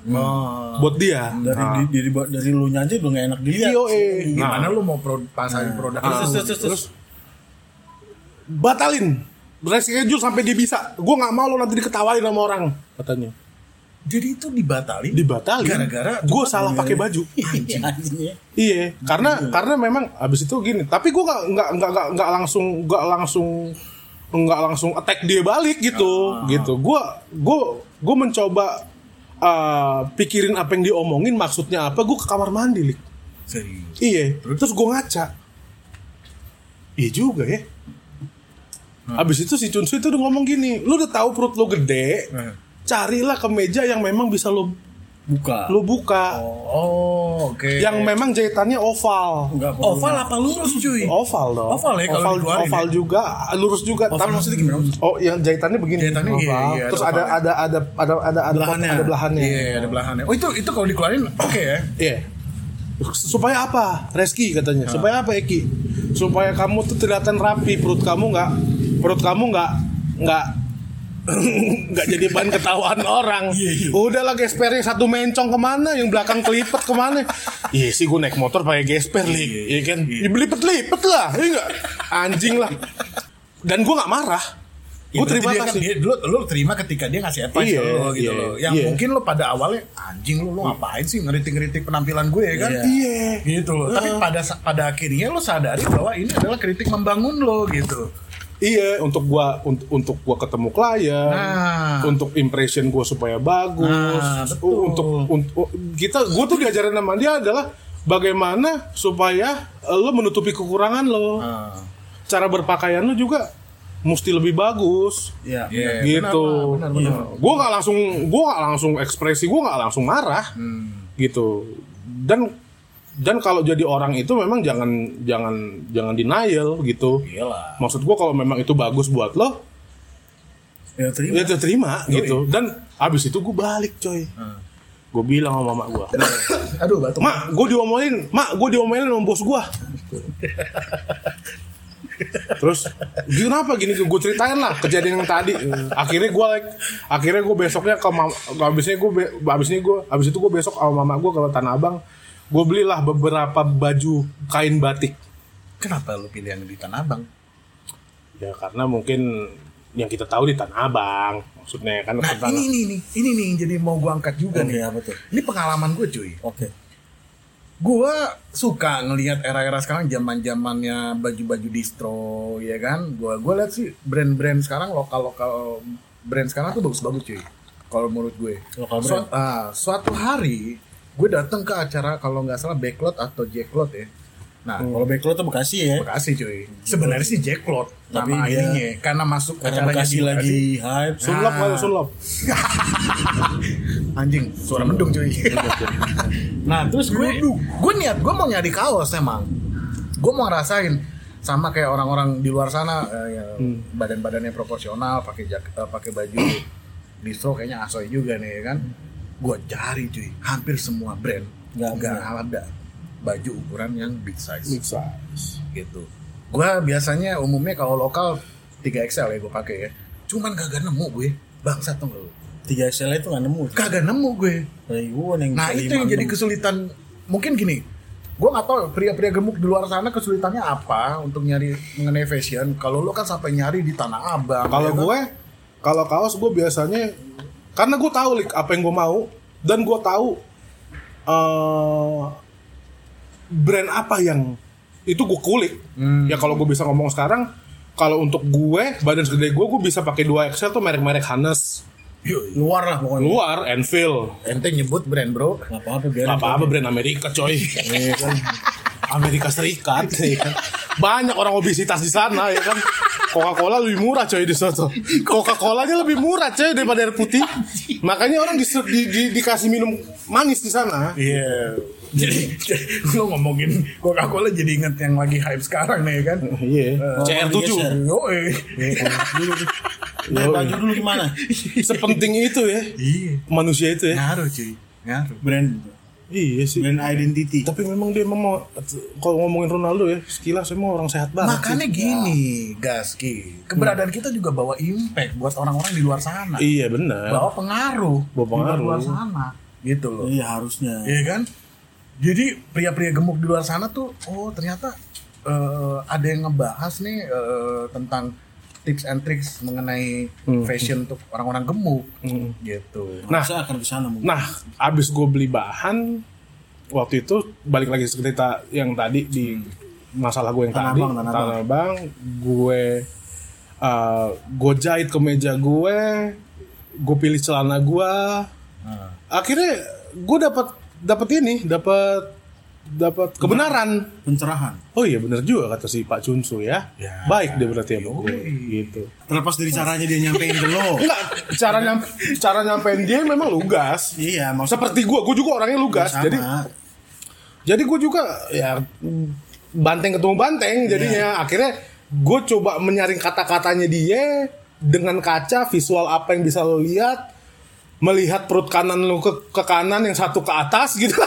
buat dia. dari Nah. di- dari dari lu aja udah gak enak dilihat. Iya, eh. Gimana lu mau pro, pasarin produk Terus, terus, terus, terus. batalin reschedule sampai dia bisa. Gue nggak mau lo nanti diketawain sama orang katanya. Jadi itu dibatalin? Dibatalin. Gara-gara gue salah pakai baju. Anjing. Anjing ya. Iya, karena karena memang abis itu gini. Tapi gue nggak nggak nggak nggak langsung nggak langsung nggak langsung attack dia balik gitu, gitu. Gue gue gue mencoba eh, pikirin apa yang diomongin maksudnya apa. Gue ke kamar mandi, lik. Serius. Iya, terus gue ngaca. Iya juga ya. Abis itu si Chunsu itu udah ngomong gini, lu udah tahu perut lu gede, Hmm. Carilah kemeja yang memang bisa lu Buka. lu buka, Oh, oke. yang memang jahitannya oval. Enggak oval apa lurus cuy? Oval dong. Oval ya kalau oval, dikeluarin oval ya? juga, lurus juga. Oval Tapi- maksudnya gimana? Oh, yang jahitannya begini. Jahitannya iya, oval. iya, ada Terus ada ada ada ada ada ada Belahannya. ada belahannya. Iya, ada belahannya. Oh, itu itu kalau dikeluarin oke ya. Iya. Supaya apa? Reski katanya. Supaya apa Eki? Supaya kamu tuh kelihatan rapi, perut kamu nggak perut kamu nggak nggak nggak jadi bahan ketahuan orang. Udahlah gespernya satu mencong ke mana, yang belakang kelipet ke mana? Iya sih gue naik motor pakai gesper lik, iya kan? Ya, belipet-lipet lah, iya nggak? Anjing lah. Dan gue nggak marah. Ya, Gue terima kan- kasih. dia- lu, lu terima ketika dia ngasih advice Iya, lu gitu iya, loh. Yang iya. mungkin lu pada awalnya anjing lu lu ngapain sih ngeritik-ngeritik penampilan gue ya kan? Iya. Gitu loh. Tapi pada pada akhirnya lu sadari bahwa ini adalah kritik membangun lo gitu. Iya, untuk gua untuk untuk gua ketemu klien, Nah. untuk impression gua supaya bagus, Nah, betul. untuk untuk kita gua tuh diajarin sama dia adalah bagaimana supaya lo menutupi kekurangan lo. Nah. Cara berpakaian lo juga mesti lebih bagus Iya. Iya, gitu. benar, benar, benar. Gue nggak langsung, gue nggak langsung ekspresi, gue nggak langsung marah, gitu. Dan dan kalau jadi orang itu memang jangan jangan jangan denial gitu. Iyalah. Maksud gue kalau memang itu bagus buat lo, Ya terima. ya terima gitu. Dan abis itu gue balik coy. Gue bilang sama mama gue, Aduh, batuk. mak gue diomelin, mak gue diomelin sama bos gue. Terus kenapa gini gue ceritain lah kejadian yang tadi. Akhirnya gue like, akhirnya gue besoknya ke mama, abisnya gue abisnya gue abis itu gue besok sama mama gue ke Tanah Abang. Gue belilah beberapa baju kain batik. Kenapa lu pilih yang di Tanah Abang? Ya karena mungkin yang kita tahu di Tanah Abang. Maksudnya kan Nah, Tanah- ini nih nih, ini nih yang jadi mau gua angkat juga Oke, nih. apa tuh? Ini pengalaman gue cuy. Oke. Gua suka ngelihat era-era sekarang zaman-zamannya baju-baju distro, ya kan? Gua gua lihat sih brand-brand sekarang lokal-lokal brand sekarang tuh bagus-bagus cuy. Kalau menurut gue. Lokal Suat- ah, suatu hari gue datang ke acara kalau nggak salah backlot atau jacklot ya. Nah, Kalau backlot tuh Bekasi ya. Bekasi cuy. Sebenarnya sih jacklot Tapi nama dia- ininya karena masuk Karena acaranya Bekasi lagi hype. Sunlop Ah. kalau sunlop. anjing suara mendung cuy nah terus gue gue niat gue mau nyari kaos emang gue mau ngerasain sama kayak orang-orang di luar sana eh, ya, badan-badannya proporsional pakai jak- eh, pakai baju distro kayaknya asoy juga nih ya kan gue cari cuy. Hampir semua brand Nggak nggak ada. ada baju ukuran yang big size. Big size. gitu. Gue biasanya umumnya kalau lokal 3XL ya gue pakai ya. Cuman kagak nemu gue. Bangsat tuh lu? 3 XL itu nggak nemu. kagak nemu gue. Nah itu yang jadi kesulitan. Mungkin gini Gue gak tahu pria-pria gemuk di luar sana kesulitannya apa Untuk nyari mengenai fashion. Kalau lo kan sampai nyari di Tanah Abang Kalau ya kan? gue, kalau kaos gue biasanya karena gue tahu lik apa yang gue mau dan gue tahu eh brand apa yang itu gue kulik. Hmm. Ya kalau gue bisa ngomong sekarang, kalau untuk gue badan segede gue, gue bisa pakai 2 XL tuh merek-merek Hanes Yoi. luar lah pokoknya. luar, Enfield, Ente nyebut brand bro Nggak apa-apa biar. apa apa brand Amerika coy. Iya kan? Amerika Serikat ya kan. Banyak orang obesitas di sana ya kan. Coca-Cola lebih murah coy di sana. Coca-Cola nya lebih murah coy daripada air putih. Makanya orang di, di, di- dikasih minum manis di sana. Iya Jadi lo ngomongin Coca-Cola jadi inget yang lagi hype sekarang nih kan Iya. Oh, CR7. geser. Yoi Eh, baju dulu gimana? Sepenting itu ya Iya manusia itu ya. Ngaruh cuy Ngaruh Brand Iya sih. brand identity. Tapi memang dia memang kalau ngomongin Ronaldo ya, sekilas emang orang sehat banget. Makanya sih. gini Gaski Keberadaan kita juga bawa impact Buat orang-orang di luar sana Iya benar. bawa pengaruh Bawa pengaruh. di luar sana gitu loh Iya harusnya. Iya kan jadi pria-pria gemuk di luar sana tuh oh ternyata eh, ada yang ngebahas nih eh, tentang tips and tricks mengenai fashion untuk orang-orang gemuk. Gitu. Nah, Harusnya akan ke sana mungkin. Nah, abis gue beli bahan waktu itu balik lagi cerita yang tadi di masalah gue yang Tanah tadi. Abang, Tanah Tanah Abang, gue uh, gue jahit ke meja gue, gue pilih celana gue, akhirnya gue dapat dapat ini, dapat dapat kebenaran. Pencerahan. Oh iya bener juga kata si Pak Cunsu ya. Ya. Baik dia berarti ya gue gitu. Terlepas dari caranya dia nyampein ke lo. Enggak, cara nyam, cara nyampein dia memang lugas. Iya, maksud Seperti gue, gue juga orangnya lugas. sama. Jadi jadi gue juga ya banteng ketemu banteng jadinya akhirnya gue coba menyaring kata-katanya dia dengan kaca visual apa yang bisa lo lihat melihat perut kanan lo ke, ke kanan yang satu ke atas gitu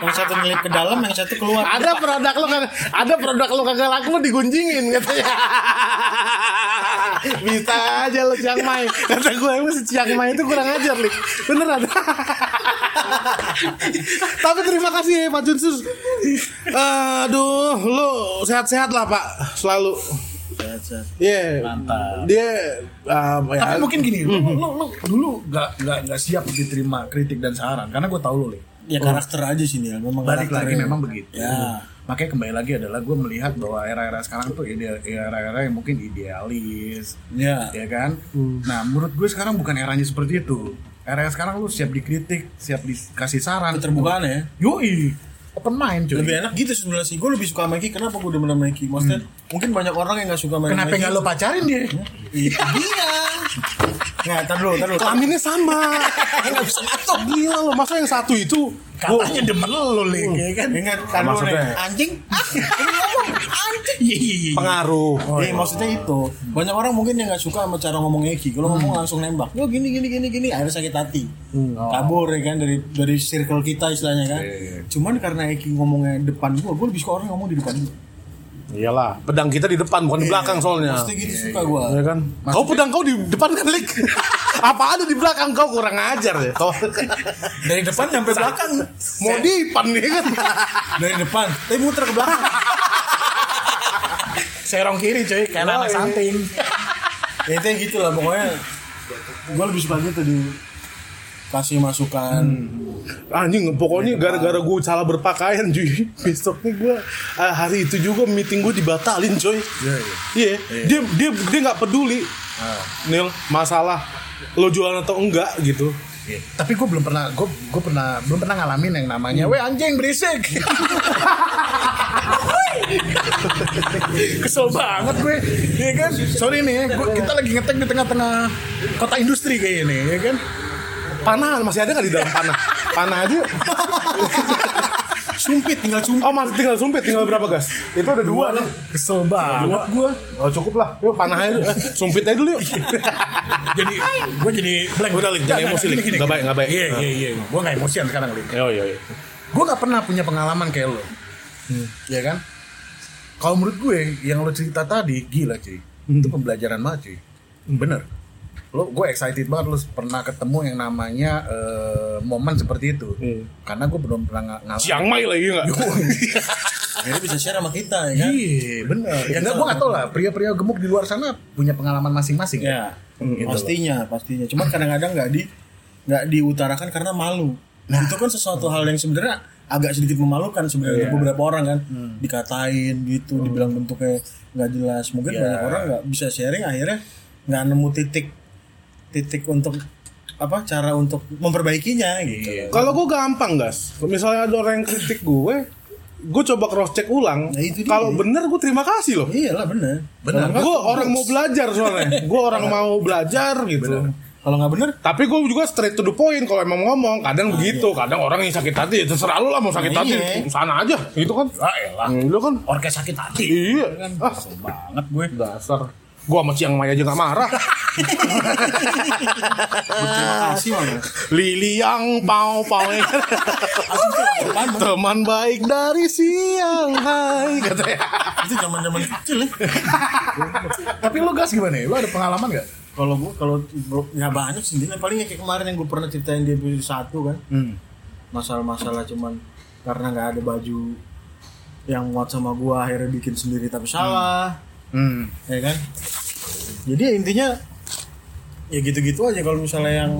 yang satu ngelip ke dalam, yang satu keluar. ada produk lo kan ada produk lo kagak laku lo digunjingin katanya. Bisa aja lo Chiang Mai. Kata gue emang si Chiang Mai itu kurang ajar lik. Beneran tapi terima kasih ya Pak Junsus. Aduh lo sehat-sehat lah Pak. Selalu. Sehat-sehat. Iya. Mantap. dia um, ya, tapi mungkin gini lu, lu, lu dulu gak, gak, gak siap diterima kritik dan saran. Karena gue tahu lo Lik. Ya karakter aja sih nih, memang balik lagi memang begitu. Ya. makanya kembali lagi adalah gue melihat bahwa era-era sekarang tuh era-era yang mungkin idealis Ya. ya kan? Nah menurut gue sekarang bukan eranya seperti itu. Era sekarang lu siap dikritik siap dikasih saran. Keterbukaan ya. yoi. Open mind cuy. lebih enak gitu sebenarnya sih. Gue lebih suka sama Eki kenapa gue demen sama Eki maksudnya mungkin banyak orang yang nggak suka sama Kenapa nggak lo pacarin dia? itu dia nggak tar dulu tar dulu. Kelaminnya sama. nggak bisa masuk Gila lo, masa yang satu itu? Katanya demen lo lik ya kan? Ingat kan anjing. Ah, ini ngomong. Anjing. Iya iya iya. pengaruh. Iya maksudnya itu. Banyak orang mungkin yang nggak suka sama cara ngomong Eki. Kalau ngomong langsung nembak. Yo gini gini gini gini. Akhirnya sakit hati. Kabur ya kan? Dari dari circle kita istilahnya kan. Cuman karena Eki ngomongnya depan gua gua lebih suka orang ngomong di depan gua Iyalah, pedang kita di depan bukan di belakang soalnya. maksudnya gitu suka gua Ya kan? Kau pedang kau di depan kan, Lik? Apa ada di belakang kau kurang ajar ya? Kau dari depan sampai belakang mau di depan nih kan? dari depan tapi muter ke belakang Serong kiri cuy, kayak anak santing. ya itu gitu lah pokoknya gua lebih suka gitu di kasih masukan. Anjing, pokoknya gara-gara gue salah berpakaian cuy. Besoknya gue ah, hari itu juga meeting gue dibatalin coy. Iya, dia dia dia nggak peduli. Nil, masalah lo jualan atau enggak gitu. Tapi gue belum pernah, gue gue pernah belum pernah ngalamin yang namanya, weh anjing berisik. Kesel banget gue, ya kan? Sorry nih, gua- kita lagi ngetek di tengah-tengah kota industri kayak ini, ya kan? Panah masih ada nggak di dalam panah? Panah aja sumpit tinggal sumpit Oh masih tinggal sumpit, tinggal berapa gas? Itu ada dua nih Kesel banget gue. Oh cukup lah, yuk panah aja dulu. Sumpit aja dulu yuk Jadi gue jadi blank. Udah, Lik, jangan emosi, Lik. Nggak baik, nggak baik. Iya iya iya. Gue nggak emosian sekarang Lik. Oh iya iya gue gak pernah punya pengalaman kayak lo ya kan kalau menurut gue yang lo cerita tadi gila cuy itu pembelajaran banget cuy bener lo gue excited banget lo pernah ketemu yang namanya eh, momen seperti itu. Karena gue belum pernah nga- ngalamin Siang Mai lagi nggak? akhirnya bisa share sama kita ya kan? Iya bener. Ya enggak gue gak tau lah. Pria-pria gemuk di luar sana Punya pengalaman masing-masing. Ya, Gitu pastinya, pastinya. Cuman kadang-kadang nggak di nggak diutarakan karena malu. Nah. itu kan sesuatu hal yang sebenarnya agak sedikit memalukan sebenarnya untuk beberapa orang kan? Dikatain gitu, dibilang bentuknya nggak jelas. Mungkin Ya. banyak orang nggak bisa sharing akhirnya nggak nemu titik titik untuk apa cara untuk memperbaikinya gitu. Kalau gue gampang gas, misalnya ada orang yang kritik gue, gue coba cross check ulang. Nah. Kalau bener gue terima kasih loh. Iyalah bener. Bener. Nggak, Gue orang mau belajar soalnya. Gue orang mau belajar gitu. kalau nggak bener, Tapi gue juga straight to the point kalau emang ngomong. Kadang begitu, kadang orang yang sakit hati ya terserah lu lah mau sakit Nah, hati iya. sana aja gitu kan. Ah elah Lu kan Orkes sakit hati iya. Ah, Kesel banget gue dasar. Gua sama Ciang Mai aja gak marah. kasih malah. Lili yang pau pau teman baik dari siang hai katanya. Itu zaman-zaman kecil ya. Tapi lo gas gimana ya? Lo ada pengalaman gak? kalau gua kalau ya banyak sih Yang paling kayak kemarin yang gue pernah ceritain di episode satu kan masalah-masalah cuman karena nggak ada baju yang muat sama gua akhirnya bikin sendiri tapi salah Hmm ya kan jadi intinya ya gitu-gitu aja. Kalau misalnya yang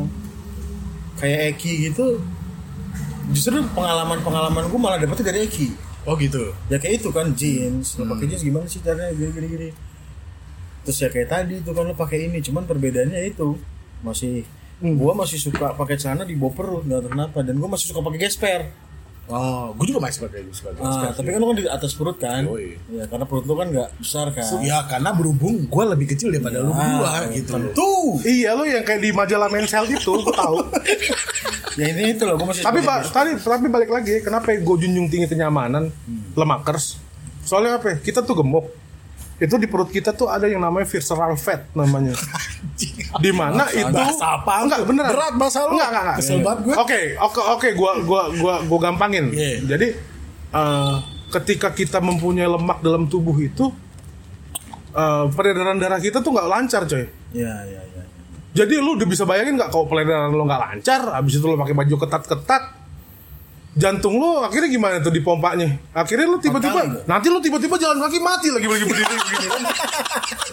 kayak Eki gitu justru pengalaman-pengalaman gua malah dapetnya dari Eki. Oh gitu? Ya kayak itu kan jeans. Lo pakai jeans gimana sih caranya? Gini gini gini. Terus ya kayak tadi itu kan lo pakai ini. Cuman perbedaannya itu masih gua masih suka pakai celana di bawah perut nggak tahu kenapa. Dan gua masih suka pakai gesper Oh, gue juga masih pakai suka ah, tapi kan lo kan di atas perut kan Yoi. ya karena perut lo kan nggak besar kan Ya karena berhubung gue lebih kecil daripada lu berdua gitu loh. tuh Iya lo yang kayak di majalah Mensel itu, gue tahu. ya ini itu loh gua masih tapi pak, tadi tapi balik lagi, kenapa gue junjung tinggi kenyamanan, lemakers? Soalnya apa? ya? Kita tuh gemuk. Itu di perut kita tuh ada yang namanya visceral fat namanya. di mana itu apa? Enggak, beneran. Berat bahasa lu. Enggak, enggak, enggak. Kesel banget gue. Oke, oke, oke, gua gua gua gua gampangin. Iya. Jadi eh, ketika kita mempunyai lemak dalam tubuh itu eh, peredaran darah kita tuh nggak lancar, coy. ya ya ya Jadi lu udah bisa bayangin nggak kalau peredaran lu nggak lancar, habis itu lu pakai baju ketat-ketat, jantung lu akhirnya gimana tuh di pompanya? Akhirnya lu tiba-tiba, nanti lu tiba-tiba jalan kaki mati lagi lagi berdiri begini?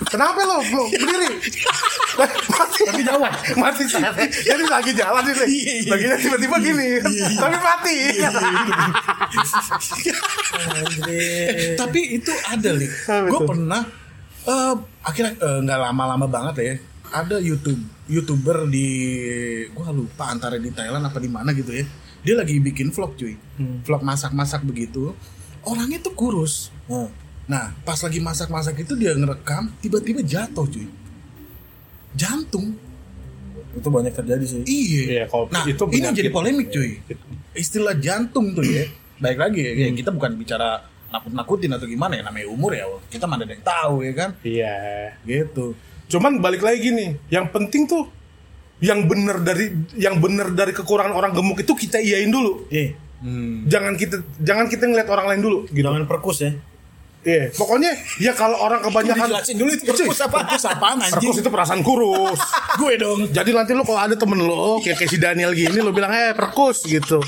Kenapa lu lu berdiri? mati. Tapi jawab. mati sih. Jadi lagi jalan sih, lagi tiba-tiba gini, tapi mati. Eh, tapi itu ada nih. Gue pernah eh akhirnya eh, nggak lama-lama banget ya. Ada YouTube youtuber di gue lupa antara di Thailand apa di mana gitu ya. Dia lagi bikin vlog cuy. Vlog masak-masak begitu. Orangnya tuh kurus. Nah, nah pas lagi masak-masak itu dia ngerekam tiba-tiba jatuh cuy. Jantung. Itu banyak terjadi sih. iya. Iya, kalau nah itu ini yang jadi polemik cuy. Istilah jantung tuh ya. Baik lagi ya, Hmm. kita bukan bicara nakut-nakutin atau gimana ya namanya umur ya. Kita mana ada yang tahu ya kan? Iya. gitu. Cuman balik lagi gini, yang penting tuh yang bener dari yang bener dari kekurangan orang gemuk itu kita iyain dulu. Eh, Jangan kita jangan kita ngeliat orang lain dulu gitu. jangan perkus ya. Iya, pokoknya ya kalau orang kebanyakan Dijelasin dulu itu perkus apa? Perkus apaan anjing Perkus itu perasaan kurus. gue dong Jadi nanti lo kalau ada temen lo kayak kayak si Daniel gini lo bilang eh perkus gitu.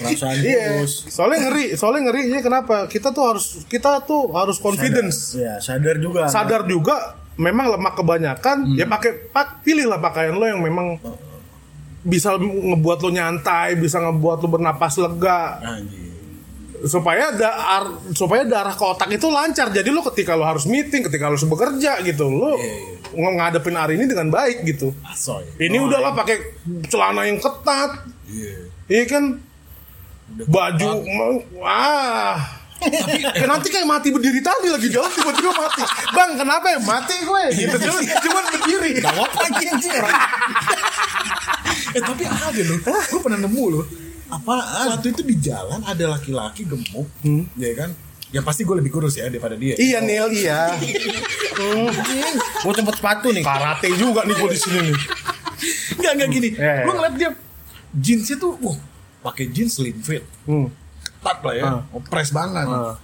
Perasaan Iya. terus. Soalnya ngeri, soalnya ngerinya kenapa? Kita tuh harus kita tuh harus confidence. Ya, sadar juga. Sadar juga memang lemak kebanyakan ya pakai pak pilihlah pakaian lo yang memang bisa ngebuat lo nyantai, bisa ngebuat lo bernapas lega Anjing. supaya da ar- supaya darah ke otak itu lancar. Jadi lo ketika lo harus meeting, ketika lo harus bekerja gitu, lo ng- ngadepin hari ini dengan baik gitu. asoy Ini udahlah pakai celana yang ketat. Iya kan? Baju mau- wah. Tapi nanti kayak mati berdiri tadi lagi jalan tiba-tiba mati. Bang, kenapa ya mati gue? Gitu cuma cuman berdiri. Gawat lagi anjing orang. eh tapi ada loh, gue pernah nemu loh. Apaan? Waktu itu di jalan ada laki-laki gemuk, ya kan? Ya pasti gue lebih kurus ya daripada dia. Iya Neil, iya. Gue tempat sepatu nih. Karate juga nih gue di sini nih. Enggak enggak gini. Iya, iya. Gue ngeliat dia jeansnya tuh, wah, pakai jeans slim fit, Hmm. Ketat lah ya, Ah. press banget. Ah.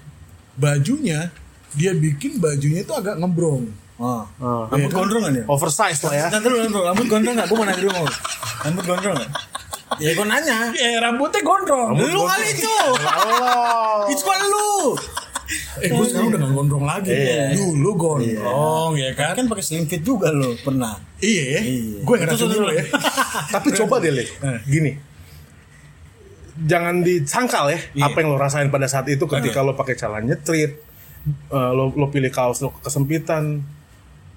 Bajunya dia bikin bajunya itu agak ngembrong. Oh. Ah. Rambut gondrong kan ya? Oversize lah ya. Nanti lu rambut, rambut gondrong gak? Gue mau nanya dulu mau. Rambut gondrong gak? Ya gue nanya. Eh rambutnya gondrong. Lu kali itu. Allah. Itu kan lu. Eh gue sekarang udah gak gondrong lagi. Iya. Dulu gondrong ya kan. Kan pakai slim fit juga lo pernah. Iya. Iya. Gue ngerasain Itu dulu ya. Tapi coba deh, Le. Gini. Jangan disangkal ya Iya. apa yang lo rasain pada saat itu ketika lo pakai celana nyetrit, eh, lo lo pilih kaos lo kesempitan,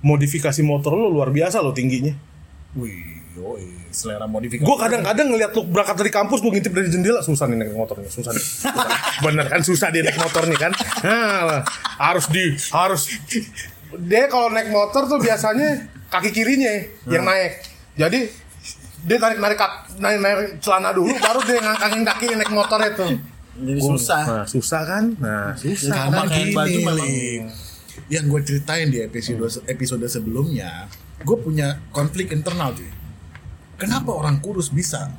modifikasi motor lo luar biasa lo tingginya. Wih, yoi, selera modifikasi. Gue kadang-kadang ngeliat lo berangkat dari kampus, gue ngintip dari jendela susah nih naik motornya, susah nih. Susah. Bener kan susah dia naik motor nih kan? Nah, harus di harus dia kalau naik motor tuh biasanya kaki kirinya yang naik. Jadi dia tarik narik narik, narik celana dulu, baru dia ngangkangin kaki naik motor itu. Jadi susah. Nah, susah kan? Nah, susah. sama Karena kayak gini baju memang- Lik. yang gue ceritain di episode episode sebelumnya gue punya konflik internal cuy kenapa orang kurus bisa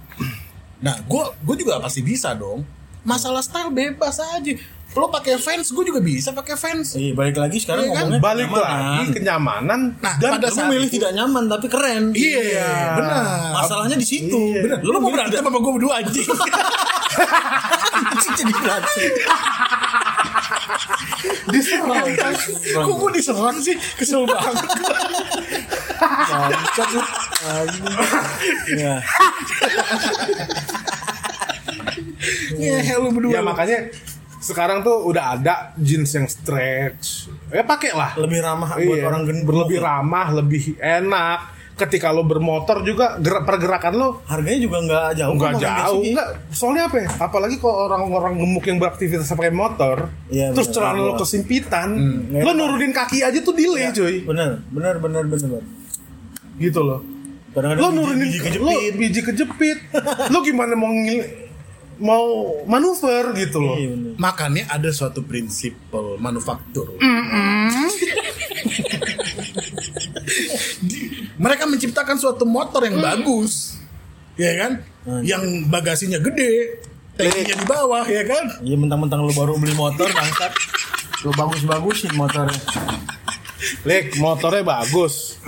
nah gue gue juga pasti bisa dong masalah style bebas aja lo pakai fans gue juga bisa pakai fans Iya, balik lagi sekarang Iya kan? Balik kenyamanan. lagi kenyamanan Nah, dan pada saat milih itu- tidak nyaman tapi keren. iya benar Masalahnya di situ. Iya. lu mau berantem sama gue berdua anjing Anjing jadi berantem. diserang kok gue diserang sih kesel banget Bangsat lu. Anjing. Ya. ya lu berdua Ya makanya sekarang tuh udah ada jeans yang stretch. Ya pakai lah. Lebih ramah buat Iya, orang gendut. lebih ramah, lebih enak. Ketika lo bermotor juga gerak pergerakan lo Harganya juga nggak jauh. nggak jauh, nggak. Soalnya apa? ya? Apalagi kalau orang-orang gemuk yang beraktivitas pakai motor, Iya, terus celana lo kesimpitan, Hmm, lo nurunin kaki aja tuh delay, cuy. Bener, bener, bener, bener. bener. Gitu loh. Lo nurunin biji lo kejepit. biji kejepit. lo gimana mau ngil- mau manuver gitu loh. Iya, bener. Makanya ada suatu prinsip manufaktur. Mereka menciptakan suatu motor yang bagus, ya kan? Yang bagasinya gede, tankinya di bawah, ya kan? Iya mentang-mentang lu baru beli motor bangsat. Lu bagus-bagusin motornya. Lek, motornya bagus.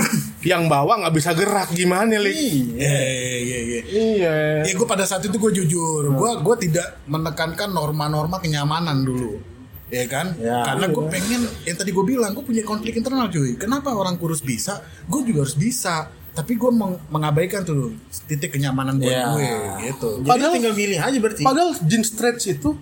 Yang bawa nggak bisa gerak gimana, Lek? Iya, iya, iya. iya. Iya. Ya gue pada saat itu gue jujur, gue gue tidak menekankan norma-norma kenyamanan dulu, ya kan? Ya. Karena gue pengen yang tadi gue bilang, gue punya konflik internal cuy. Kenapa orang kurus bisa, gue juga harus bisa. Tapi gue meng- mengabaikan tuh titik kenyamanan buat Ya. gue, gitu. Jadi Padahal- tinggal milih aja berarti. Padahal jeans stretch itu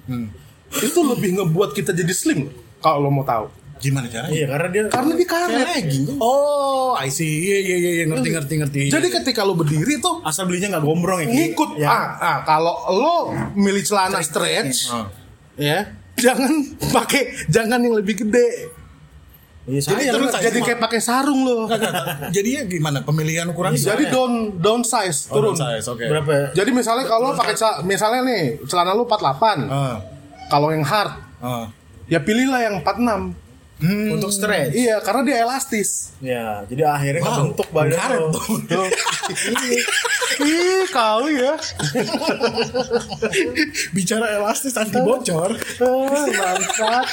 itu lebih ngebuat kita jadi slim. Kalau lo mau tahu. Gimana caranya? Iya karena dia Karena di karet. kayak legging. Oh, I see. Iya iya iya iya. ngerti ngerti ngerti. Jadi ketika lo berdiri tuh Asal belinya nggak gombrong ya. Ngikut Ya. ah, ah kalau lo milih celana stretch Ah. ya jangan pakai jangan yang lebih gede Iya Jadi terus jadi kayak pakai sarung lo Jadinya gimana pemilihan ukuran? jadi down down size Oh, turun size, oke. berapa? ya? jadi misalnya kalau pakai misalnya nih celana lo 48 Ah, kalau yang hard ah. ya pilihlah yang 46 Hmm. Untuk stretch. iya karena dia elastis Ya, jadi akhirnya Wow, kebentuk badan karet lo. Tuh. ih kau ya Bicara elastis anti bocor. Ah, bangsat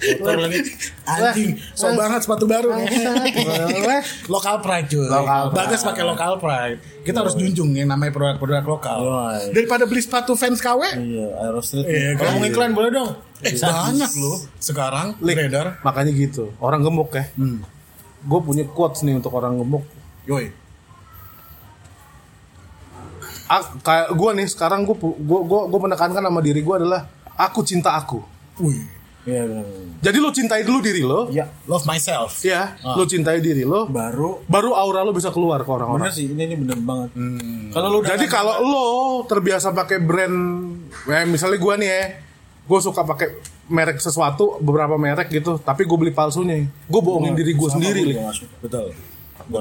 Kotor lagi. Anjing, so banget sepatu baru nih. Weh. Lokal pride cuy. Local pride. Bagas pakai lokal pride. Kita harus junjung yang namanya produk-produk lokal. Yoi. Daripada beli sepatu fans KW, Iya, Aerostreet. Iya, Kalau kan? mau iklan boleh dong. eh, banyak loh sekarang beredar. makanya gitu orang gemuk ya Hmm. gue punya quotes nih untuk orang gemuk Yoi. Ah, kayak gue nih sekarang gue gue gue menekankan sama diri gue adalah aku cinta aku Wih. Iya, benar. jadi lo cintai dulu diri lo Iya, Love myself. ya Ah. lo cintai diri lo baru baru aura lo bisa keluar ke bener orang-orang sih ini ini bener banget. Hmm. Kalau lu udah jadi kalau lo terbiasa pakai brand ya misalnya gue nih ya gue suka pakai merek sesuatu beberapa merek gitu tapi gue beli palsunya gue bohongin diri gue sendiri Lik. Betul.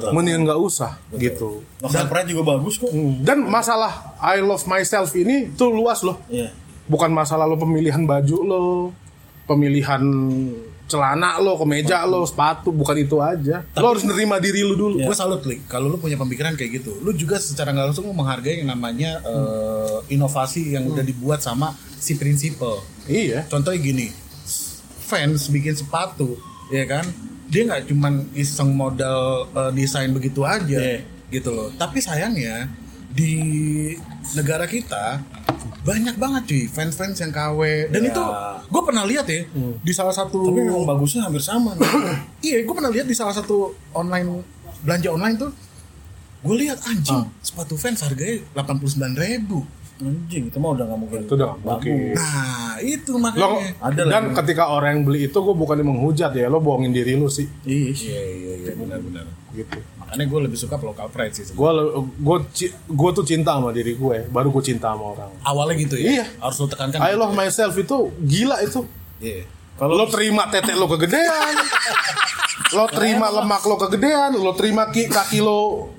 mendingan nggak usah gitu Lokal Pride juga bagus kok. dan masalah I love myself ini tuh luas loh Iya. bukan masalah lo pemilihan baju lo pemilihan celana lo kemeja lo sepatu bukan itu aja lo harus nerima diri lo dulu Gue salut Lik, kalau lu punya pemikiran kayak gitu, lu juga secara nggak langsung lu menghargai yang namanya eh, inovasi yang udah dibuat sama si prinsipal. iya Contohnya gini, fans bikin sepatu, ya kan? Dia nggak cuman iseng modal eh, desain begitu aja, Iya. gitu loh. Tapi sayangnya di negara kita banyak banget cuy. Fans-fans yang KW dan Ya. itu gue pernah lihat ya di salah satu Tapi memang bagusnya hampir sama. iya gue pernah lihat di salah satu online belanja online tuh gue lihat anjing sepatu fans harganya 89.000 ribu. Anjing, itu mah udah nggak mungkin. itu udah oke nah itu lo makanya. Ada lah dan yang- ketika orang yang beli itu gue bukan menghujat ya lo bohongin diri lo sih. Iya. iya iya iya benar-benar gitu makanya gue lebih suka local pride sih gue gue gue tuh cinta sama diri gue baru gue cinta sama orang awalnya gitu ya Iya. harus lo tekankan I gitu love ya. myself itu gila itu Iya. lo terima tete lo kegedean lo terima lemak lo kegedean lo terima ki, kaki lo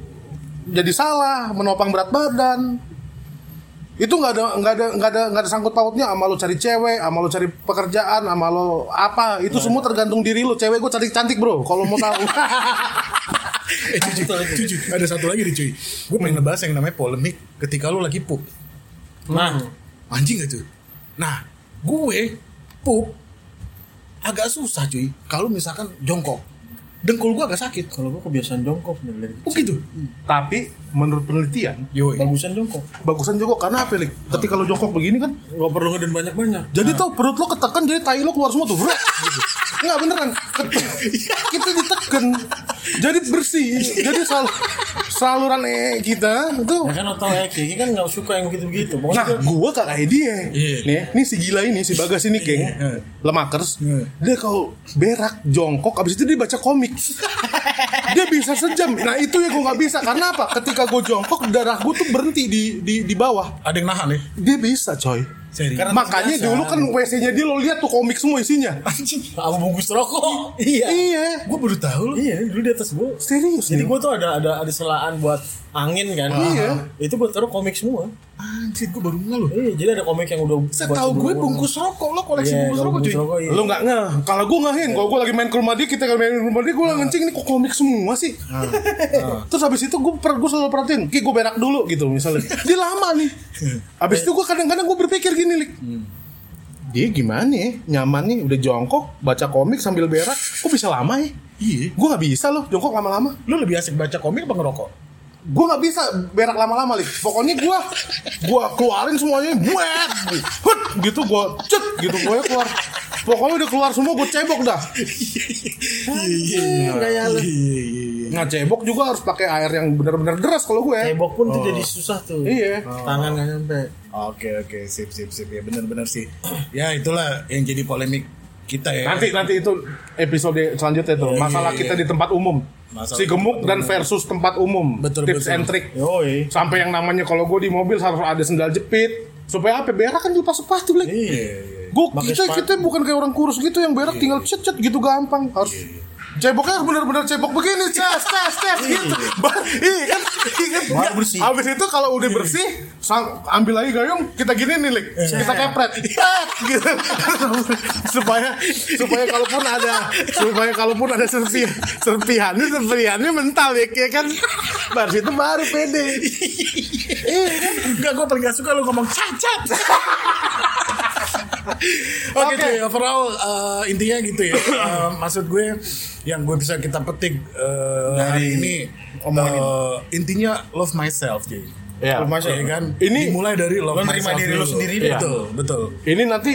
jadi salah menopang berat badan itu nggak ada nggak ada nggak ada nggak ada sangkut pautnya. Sama lo cari cewek sama lo cari pekerjaan sama lo apa. Itu semua tergantung diri lo. Cewek gue cantik cantik bro. Kalau mau tahu. Eh cuy, cuy, cuy, cuy. ada satu lagi nih cuy. Gue pengen ngebahas yang namanya polemik ketika lo lagi pup. Nah, anjing gak cuy? Nah gue pup agak susah cuy. Kalau misalkan jongkok dengkul gue agak sakit kalau gua kebiasaan jongkok dari oh gitu tapi menurut penelitian Yoi. bagusan jongkok. bagusan jongkok karena apa Lik? ketika lo jongkok begini kan Gak perlu ngeden banyak-banyak. Jadi tuh perut lo ketekan jadi tai lo keluar semua tuh. Bro. Gitu. Enggak beneran. Ket- kita ditekan. Jadi bersih. Jadi sal saluran eh kita itu Ya kan atau Eki kan nggak suka yang begitu-begitu. Pokoknya Nah, gua kayak dia. Iya. Nih, nih si gila ini, si Bagas ini, geng. Lemakers. Dia kalau berak, jongkok, abis itu dia baca komik. dia bisa sejam. Nah, itu ya gua nggak bisa. Karena apa? Ketika gua jongkok, darah gua tuh berhenti di di di bawah. ada yang nahan ya Dia bisa, coy. Karena Makanya terbiasa. dulu kan WC-nya dia lo lihat tuh komik semua isinya. sama bungkus rokok. Iya. Iya. gue baru tahu loh Iya, dulu di atas gua. Serius Jadi gua tuh ada ada ada selaan buat angin kan. Iya. Itu buat taruh komik semua. anjir gue baru nggak loh Iya, jadi ada komik yang udah setahu gue bungkus rokok lo koleksi Iya, bungkus rokok cuy rokok iya. Lu nggak ngeh. Kalau gue ngahin, kalau gue lagi main ke rumah dia, kita main ke rumah dia, gue ngencing ini kok komik semua sih. Terus habis itu gue per, gue selalu perhatiin, ki gue berak dulu gitu misalnya. Dia lama nih. Habis itu gue kadang-kadang gue berpikir gini, lik. Dia gimana ya? Nyaman nih, udah jongkok, baca komik sambil berak. Kok bisa lama ya? iya Gue nggak bisa loh jongkok lama-lama. lo lebih asik baca komik apa ngerokok gue nggak bisa berak lama-lama lik pokoknya gue gue keluarin semuanya buat hut gitu gue cet gitu gue keluar pokoknya udah keluar semua gue cebok dah iya kayak lu. nah cebok juga harus pakai air yang benar-benar deras kalau gue Cebok pun tuh jadi susah tuh. iya Tangan nggak nyampe. Oke oke sip sip sip ya benar-benar sih. Ya itulah yang jadi polemik kita ya. Nanti nanti itu episode selanjutnya tuh. Masalah kita di tempat umum. Masalah si gemuk dan versus tempat umum. Betul, Tips betul. and trick. Yoi. Sampai yang namanya kalau gue di mobil harus ada sendal jepit. Supaya apa? Berak kan lupa sepatu lagi. Iya. Gue kita sepatu. kita bukan kayak orang kurus gitu yang berak tinggal cet cet gitu gampang. Harus ceboknya benar-benar cebok begini, ces, ces, ces gitu. Iya kan? Iya kan? Bersih. Abis itu kalau udah bersih, sang, ambil lagi gayung, kita gini nih, Lik. Kita kepret. Tet, gitu. supaya supaya kalaupun ada supaya kalaupun ada serpihan serpihannya serpihannya mental ya, ya kan. Baru itu baru pede. Enggak, gue paling gak suka lu ngomong cacat. Oke, Oke. cuy, overall eh, intinya gitu ya. Eh, maksud gue yang gue bisa kita petik eh, hari ini eh, intinya love myself, cuy. Ya. Love myself. Ya kan? Ini- dimulai dari love myself diri lo dulu. sendiri deh. Betul, betul. Ini nanti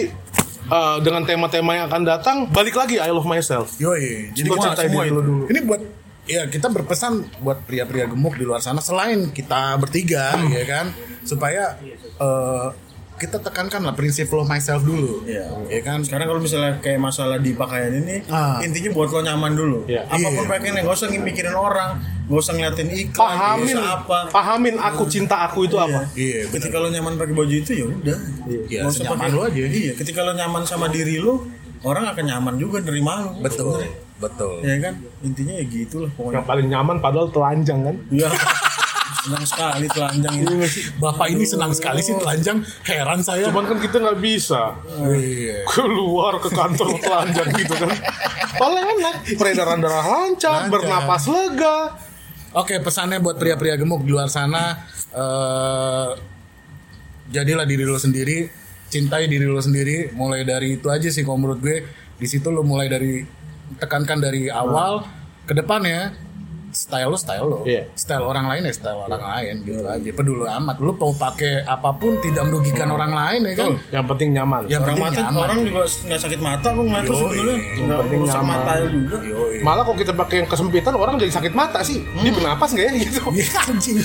uh, dengan tema-tema yang akan datang balik lagi I love myself. Yoi, jadi Lo semua, ceritain semua itu lo dulu. Ini buat ya kita berpesan buat pria-pria gemuk di luar sana selain kita bertiga ya kan supaya eh, kita tekankan lah prinsip love myself dulu. Iya. Ya kan? Sekarang kalau misalnya kayak masalah di pakaian ini, Ah. intinya buat lo nyaman dulu. Iya. Apa pun Iya. pakaiannya, gak usah mikirin orang, gak usah ngeliatin iklan, Pahamin, gak usah apa. pahamin aku cinta aku itu apa? Iya, benar. Ketika lo nyaman pakai baju itu ya udah. Iya, Nggak usah senyaman pakai- lo aja. Iya, ketika lo nyaman sama diri lo, orang akan nyaman juga nerima lo. Betul, betul. Ya kan? Intinya ya gitulah pokoknya. Yang paling nyaman padahal telanjang kan? Iya. Senang sekali telanjang ini. Bapak ini senang sekali sih telanjang, heran saya. Cuman kan kita nggak bisa Iya. keluar ke kantor telanjang gitu kan. Paling enak, peredaran darah lancar, Lancar. bernapas lega. Oke, pesannya buat pria-pria gemuk di luar sana, eh jadilah diri lo sendiri, cintai diri lo sendiri. Mulai dari itu aja sih kalau menurut gue. Di situ lo mulai dari tekankan dari awal ke depan ya. Style lo style lo, Iya. style orang lain ya style orang lain gitu aja. Peduli amat. Lo mau pakai apa pun tidak merugikan orang lain ya kan. Yang penting nyaman. Yang Orang penting mata nyaman. orang juga nggak sakit mata kok ngeliat tuh sebenarnya nggak rusak nyaman. mata juga. Yoi. Malah kalau kita pakai yang kesempitan orang jadi sakit mata sih. Dia bernapas nggak ya gitu? Iya,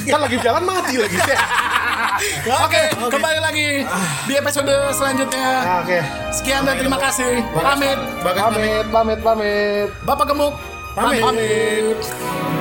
kan lagi jalan mati lagi. Oke, kembali lagi di episode selanjutnya. Oke. Sekian dan terima kasih. Pamit. Pamit, pamit, pamit. Bapak gemuk. Pamit. Pamit.